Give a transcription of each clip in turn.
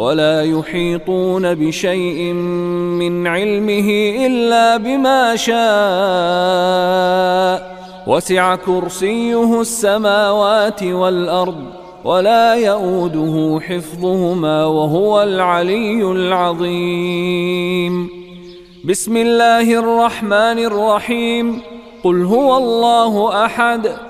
ولا يحيطون بشيء من علمه إلا بما شاء. وسع كرسيه السماوات والأرض ولا يؤوده حفظهما وهو العلي العظيم. بسم الله الرحمن الرحيم. قل هو الله أحد.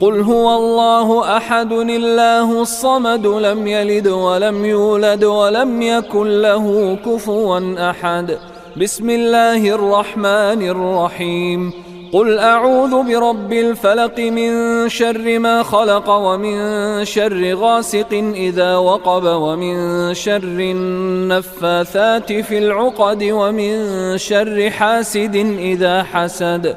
قل هو الله أحد الله الصمد لم يلد ولم يولد ولم يكن له كفوا أحد. بسم الله الرحمن الرحيم. قل أعوذ برب الفلق من شر ما خلق ومن شر غاسق إذا وقب ومن شر النفاثات في العقد ومن شر حاسد إذا حسد.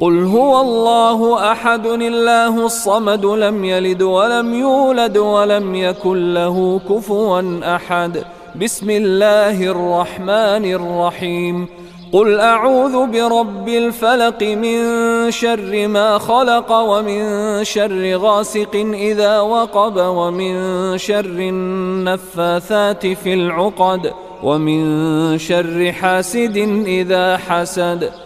قل هو الله أحد الله الصمد لم يلد ولم يولد ولم يكن له كفوا أحد. بسم الله الرحمن الرحيم. قل أعوذ برب الفلق من شر ما خلق ومن شر غاسق إذا وقب ومن شر النفاثات في العقد ومن شر حاسد إذا حسد.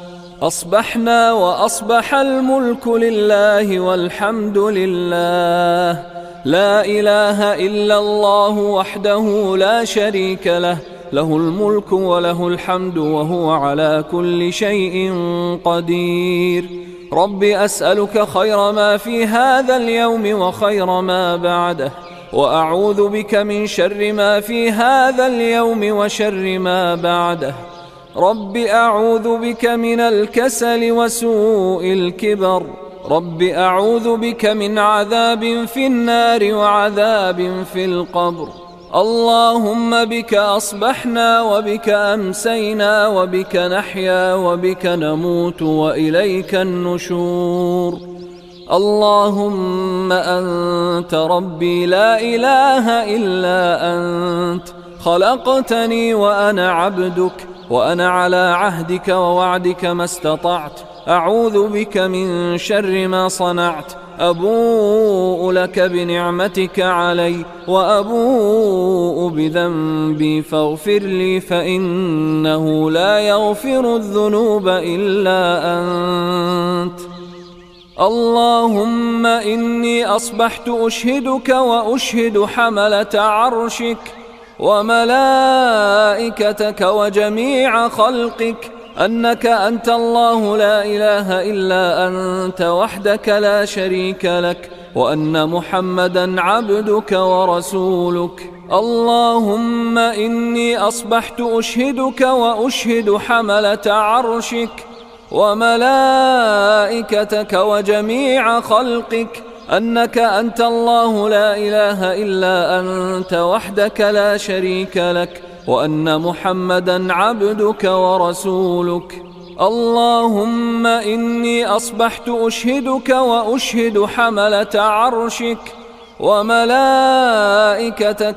أصبحنا وأصبح الملك لله والحمد لله. لا إله إلا الله وحده لا شريك له. له الملك وله الحمد وهو على كل شيء قدير. رب أسألك خير ما في هذا اليوم وخير ما بعده. وأعوذ بك من شر ما في هذا اليوم وشر ما بعده. رب أعوذ بك من الكسل وسوء الكبر رب أعوذ بك من عذاب في النار وعذاب في القبر اللهم بك أصبحنا وبك أمسينا وبك نحيا وبك نموت وإليك النشور اللهم أنت ربي لا إله إلا أنت خلقتني وأنا عبدك وأنا على عهدك ووعدك ما استطعت. أعوذ بك من شر ما صنعت. أبوء لك بنعمتك علي وأبوء بذنبي فاغفر لي فإنه لا يغفر الذنوب إلا أنت. اللهم إني أصبحت أشهدك وأشهد حملة عرشك. وملائكتك وجميع خلقك أنك أنت الله لا إله إلا أنت وحدك لا شريك لك وأن محمدا عبدك ورسولك اللهم إني أصبحت أشهدك وأشهد حملة عرشك وملائكتك وجميع خلقك أنك أنت الله لا إله إلا أنت وحدك لا شريك لك وأن محمدا عبدك ورسولك. اللهم إني أصبحت أشهدك وأشهد حملة عرشك وملائكتك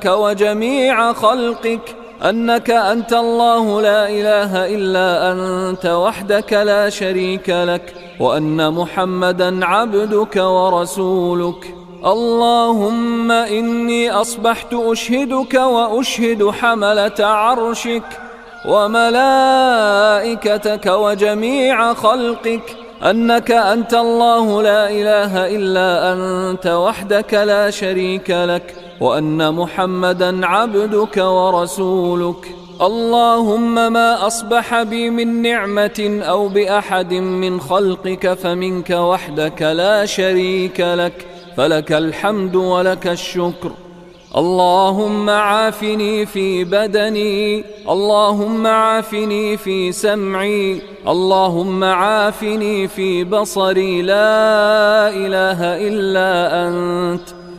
وجميع خلقك. أنك أنت الله لا إله إلا أنت وحدك لا شريك لك وأن محمدا عبدك ورسولك. اللهم إني أصبحت أشهدك وأشهد حملة عرشك وملائكتك وجميع خلقك. أنك أنت الله لا إله إلا أنت وحدك لا شريك لك. وأن محمدا عبدك ورسولك. اللهم ما أصبح بي من نعمة أو بأحد من خلقك فمنك وحدك لا شريك لك. فلك الحمد ولك الشكر. اللهم عافني في بدني. اللهم عافني في سمعي. اللهم عافني في بصري. لا إله إلا أنت.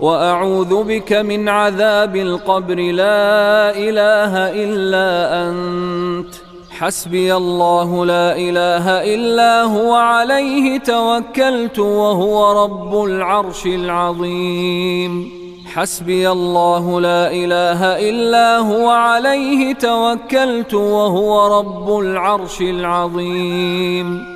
وأعوذ بك من عذاب القبر. لا إله إلا أنت. حسبي الله لا إله إلا هو. عليه توكلت وهو رب العرش العظيم. حسبي الله لا إله إلا هو. عليه توكلت وهو رب العرش العظيم.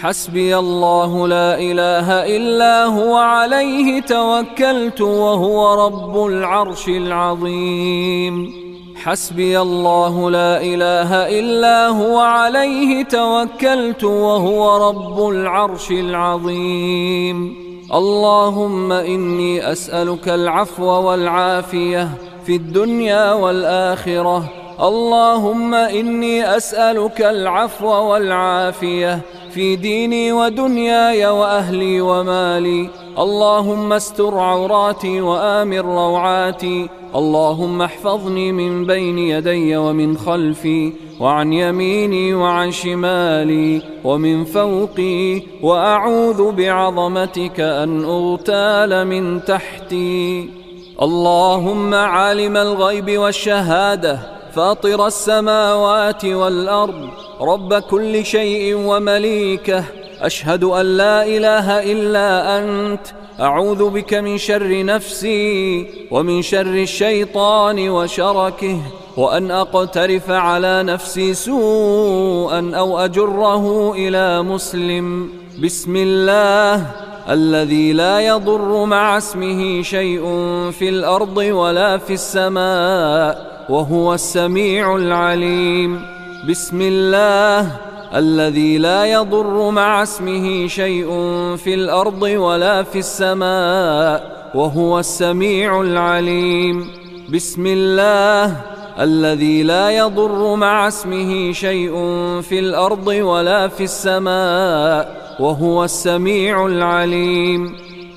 حسبي الله لا إله إلا هو عليه توكلت وهو رب العرش العظيم. حسبي الله لا إله إلا هو عليه توكلت وهو رب العرش العظيم. اللهم إني أسألك العفو والعافية في الدنيا والآخرة. اللهم إني أسألك العفو والعافية في ديني ودنياي وأهلي ومالي. اللهم استر عوراتي وآمن روعاتي. اللهم احفظني من بين يدي ومن خلفي. وعن يميني وعن شمالي. ومن فوقي وأعوذ بعظمتك أن أغتال من تحتي. اللهم عالم الغيب والشهادة. فاطر السماوات والأرض. رب كل شيء ومليكه. أشهد أن لا إله إلا أنت. أعوذ بك من شر نفسي ومن شر الشيطان وشركه. وأن أقترف على نفسي سوءا أو أجره إلى مسلم. بسم الله. الذي لا يضر مع اسمه شيء في الأرض ولا في السماء. وهو السميع العليم. بسم الله الذي لا يضر مع اسمه شيء في الأرض ولا في السماء وهو السميع العليم. بسم الله الذي لا يضر مع اسمه شيء في الأرض ولا في السماء وهو السميع العليم.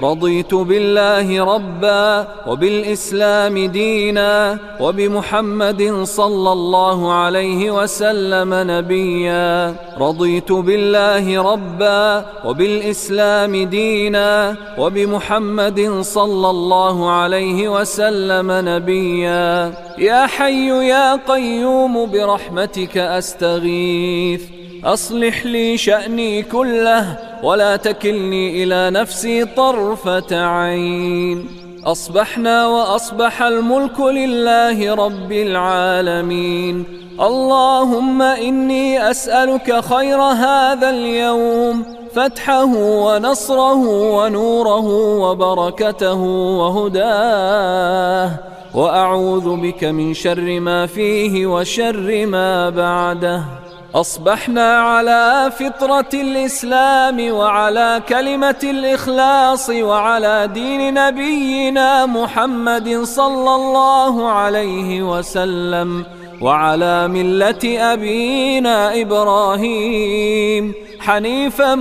رضيت بالله ربا وبالإسلام دينا وبمحمد صلى الله عليه وسلم نبيا. رضيت بالله ربا وبالإسلام دينا وبمحمد صلى الله عليه وسلم نبيا. يا حي يا قيوم برحمتك أستغيث. أصلح لي شأني كله ولا تكلني إلى نفسي طرفة عين. أصبحنا وأصبح الملك لله رب العالمين. اللهم إني أسألك خير هذا اليوم فتحه ونصره ونوره وبركته وهداه. وأعوذ بك من شر ما فيه وشر ما بعده. أصبحنا على فطرة الإسلام وعلى كلمة الإخلاص وعلى دين نبينا محمد صلى الله عليه وسلم وعلى ملة أبينا إبراهيم حنيفا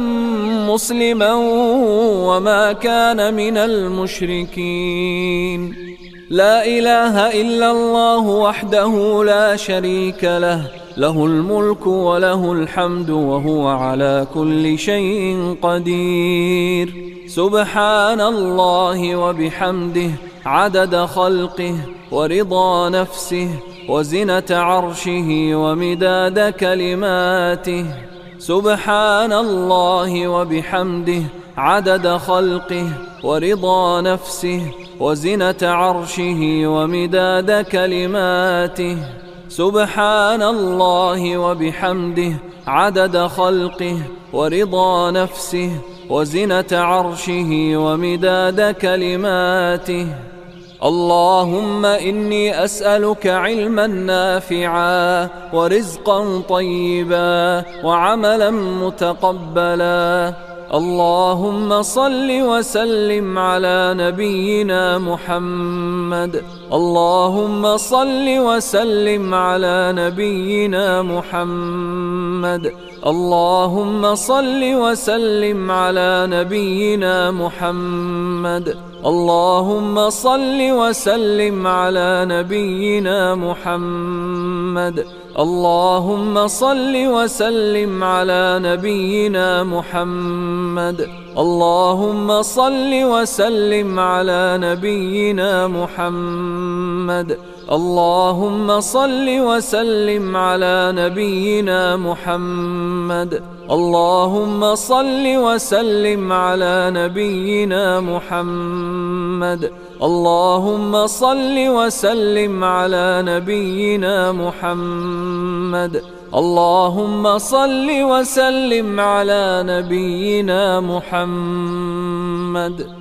مسلما وما كان من المشركين. لا إله إلا الله وحده لا شريك له له الملك وله الحمد وهو على كل شيء قدير. سبحان الله وبحمده عدد خلقه ورضا نفسه وزنة عرشه ومداد كلماته. سبحان الله وبحمده عدد خلقه ورضا نفسه وزنة عرشه ومداد كلماته. سبحان الله وبحمده عدد خلقه ورضا نفسه وزنة عرشه ومداد كلماته. اللهم إني أسألك علما نافعا ورزقا طيبا وعملا متقبلا اللهم صل وسلم على نبينا محمد. اللهم صل وسلم على نبينا محمد. اللهم صل وسلم على نبينا محمد. اللهم صل وسلم على نبينا محمد. اللهم صل وسلم على نبينا محمد. اللهم صل وسلم على نبينا محمد. اللهم صل وسلم على نبينا محمد. اللهم صل وسلم على نبينا محمد. اللهم صل وسلم على نبينا محمد. اللهم صل وسلم على نبينا محمد.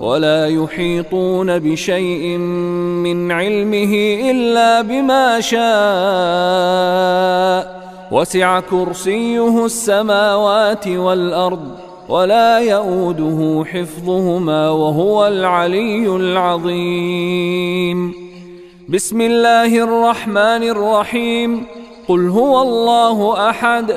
ولا يحيطون بشيء من علمه إلا بما شاء. وسع كرسيه السماوات والأرض ولا يؤوده حفظهما وهو العلي العظيم. بسم الله الرحمن الرحيم. قل هو الله أحد.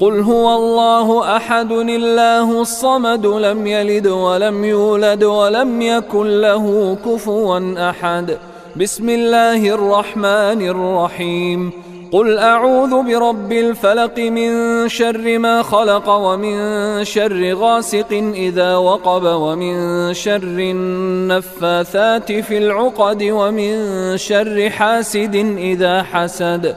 قل هو الله أحد الله الصمد لم يلد ولم يولد ولم يكن له كفوا أحد. بسم الله الرحمن الرحيم. قل أعوذ برب الفلق من شر ما خلق ومن شر غاسق إذا وقب ومن شر النفاثات في العقد ومن شر حاسد إذا حسد.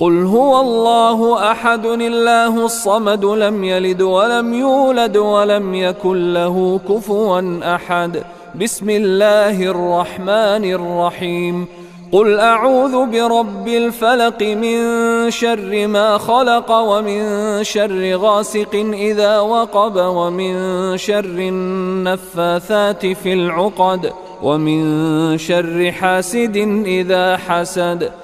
قل هو الله احد الله الصمد لم يلد ولم يولد ولم يكن له كفوا احد. بسم الله الرحمن الرحيم. قل اعوذ برب الفلق من شر ما خلق ومن شر غاسق اذا وقب ومن شر النفاثات في العقد ومن شر حاسد اذا حسد.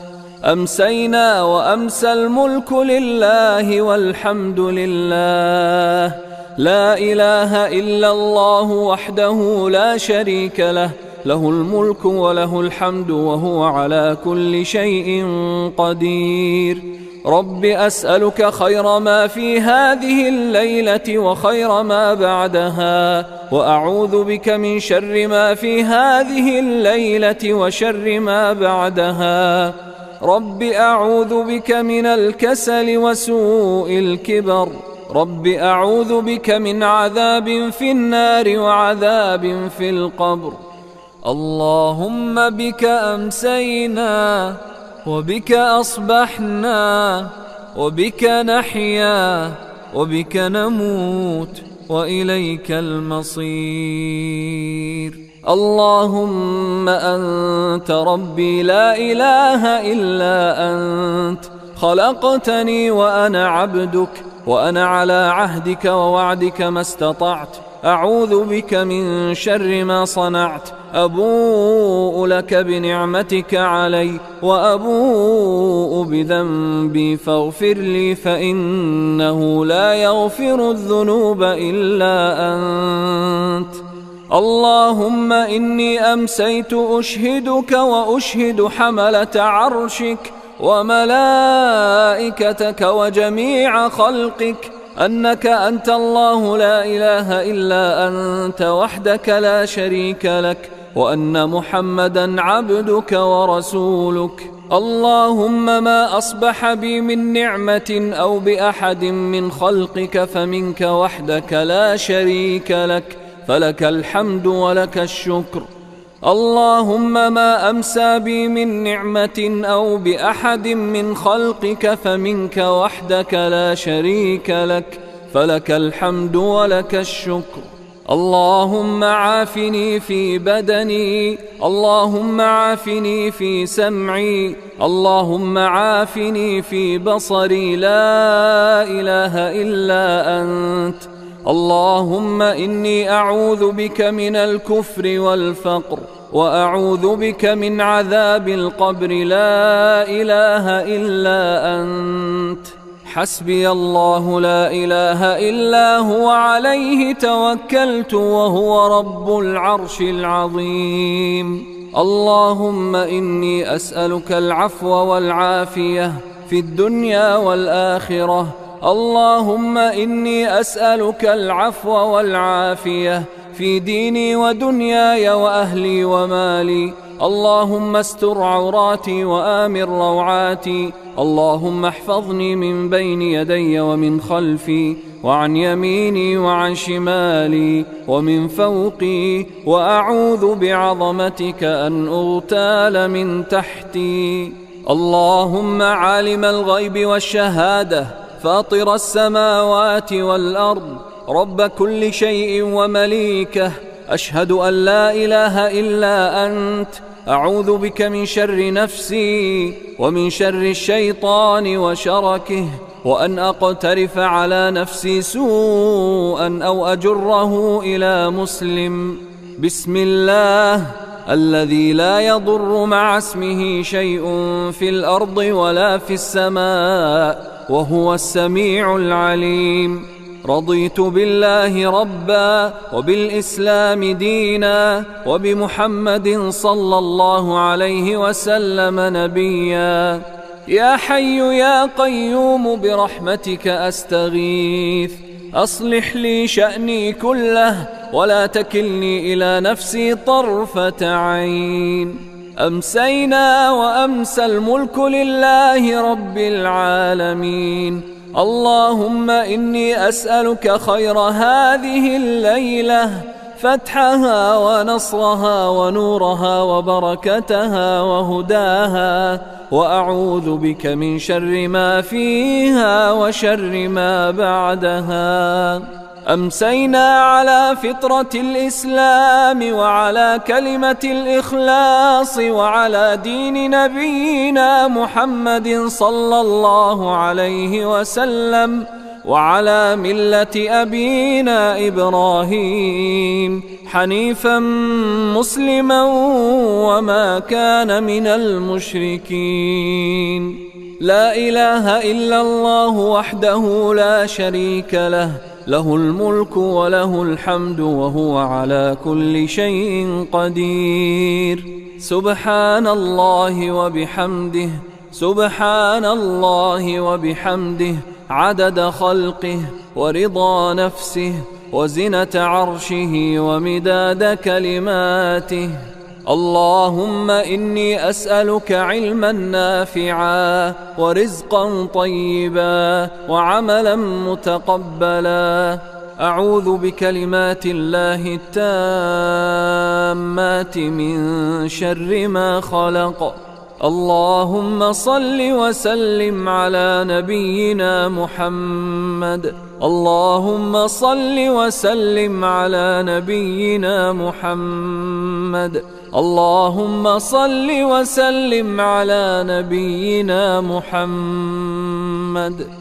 أمسينا وأمسى الملك لله والحمد لله. لا إله إلا الله وحده لا شريك له. له الملك وله الحمد وهو على كل شيء قدير. رب أسألك خير ما في هذه الليلة وخير ما بعدها وأعوذ بك من شر ما في هذه الليلة وشر ما بعدها. رب أعوذ بك من الكسل وسوء الكبر رب أعوذ بك من عذاب في النار وعذاب في القبر اللهم بك أمسينا وبك أصبحنا وبك نحيا وبك نموت وإليك المصير اللهم أنت ربي لا إله إلا أنت خلقتني وأنا عبدك وأنا على عهدك ووعدك ما استطعت أعوذ بك من شر ما صنعت أبوء لك بنعمتك علي وأبوء بذنبي فاغفر لي فإنه لا يغفر الذنوب إلا أنت اللهم إني أمسيت أشهدك وأشهد حملة عرشك وملائكتك وجميع خلقك أنك أنت الله لا إله إلا أنت وحدك لا شريك لك وأن محمدا عبدك ورسولك اللهم ما أصبح بي من نعمة أو بأحد من خلقك فمنك وحدك لا شريك لك فلك الحمد ولك الشكر. اللهم ما أمسى بي من نعمة أو بأحد من خلقك فمنك وحدك لا شريك لك. فلك الحمد ولك الشكر. اللهم عافني في بدني. اللهم عافني في سمعي. اللهم عافني في بصري. لا إله إلا أنت. اللهم إني أعوذ بك من الكفر والفقر وأعوذ بك من عذاب القبر لا إله إلا أنت. حسبي الله لا إله إلا هو عليه توكلت وهو رب العرش العظيم. اللهم إني أسألك العفو والعافية في الدنيا والآخرة اللهم إني أسألك العفو والعافية في ديني ودنياي وأهلي ومالي. اللهم استر عوراتي وآمن روعاتي. اللهم احفظني من بين يدي ومن خلفي وعن يميني وعن شمالي ومن فوقي. وأعوذ بعظمتك أن أغتال من تحتي. اللهم عالم الغيب والشهادة. فاطر السماوات والأرض رب كل شيء ومليكه. أشهد أن لا إله إلا أنت. أعوذ بك من شر نفسي ومن شر الشيطان وشركه. وأن أقترف على نفسي سوءا أو أجره إلى مسلم. بسم الله. الذي لا يضر مع اسمه شيء في الأرض ولا في السماء. وهو السميع العليم. رضيت بالله ربا وبالإسلام دينا وبمحمد صلى الله عليه وسلم نبيا. يا حي يا قيوم برحمتك أستغيث. أصلح لي شأني كله ولا تكلني إلى نفسي طرفة عين. أمسينا وأمسى الملك لله رب العالمين. اللهم إني أسألك خير هذه الليلة فتحها ونصرها ونورها وبركتها وهداها وأعوذ بك من شر ما فيها وشر ما بعدها. أمسينا على فطرة الإسلام وعلى كلمة الإخلاص وعلى دين نبينا محمد صلى الله عليه وسلم وعلى ملة أبينا إبراهيم حنيفا مسلما وما كان من المشركين. لا إله إلا الله وحده لا شريك له له الملك وله الحمد وهو على كل شيء قدير. سبحان الله وبحمده سبحان الله وبحمده عدد خلقه ورضا نفسه وزنة عرشه ومداد كلماته. اللهم إني أسألك علما نافعا ورزقا طيبا وعملا متقبلا. أعوذ بكلمات الله التامات من شر ما خلق. اللهم صل وسلم على نبينا محمد. اللهم صل وسلم على نبينا محمد. اللهم صل وسلم على نبينا محمد.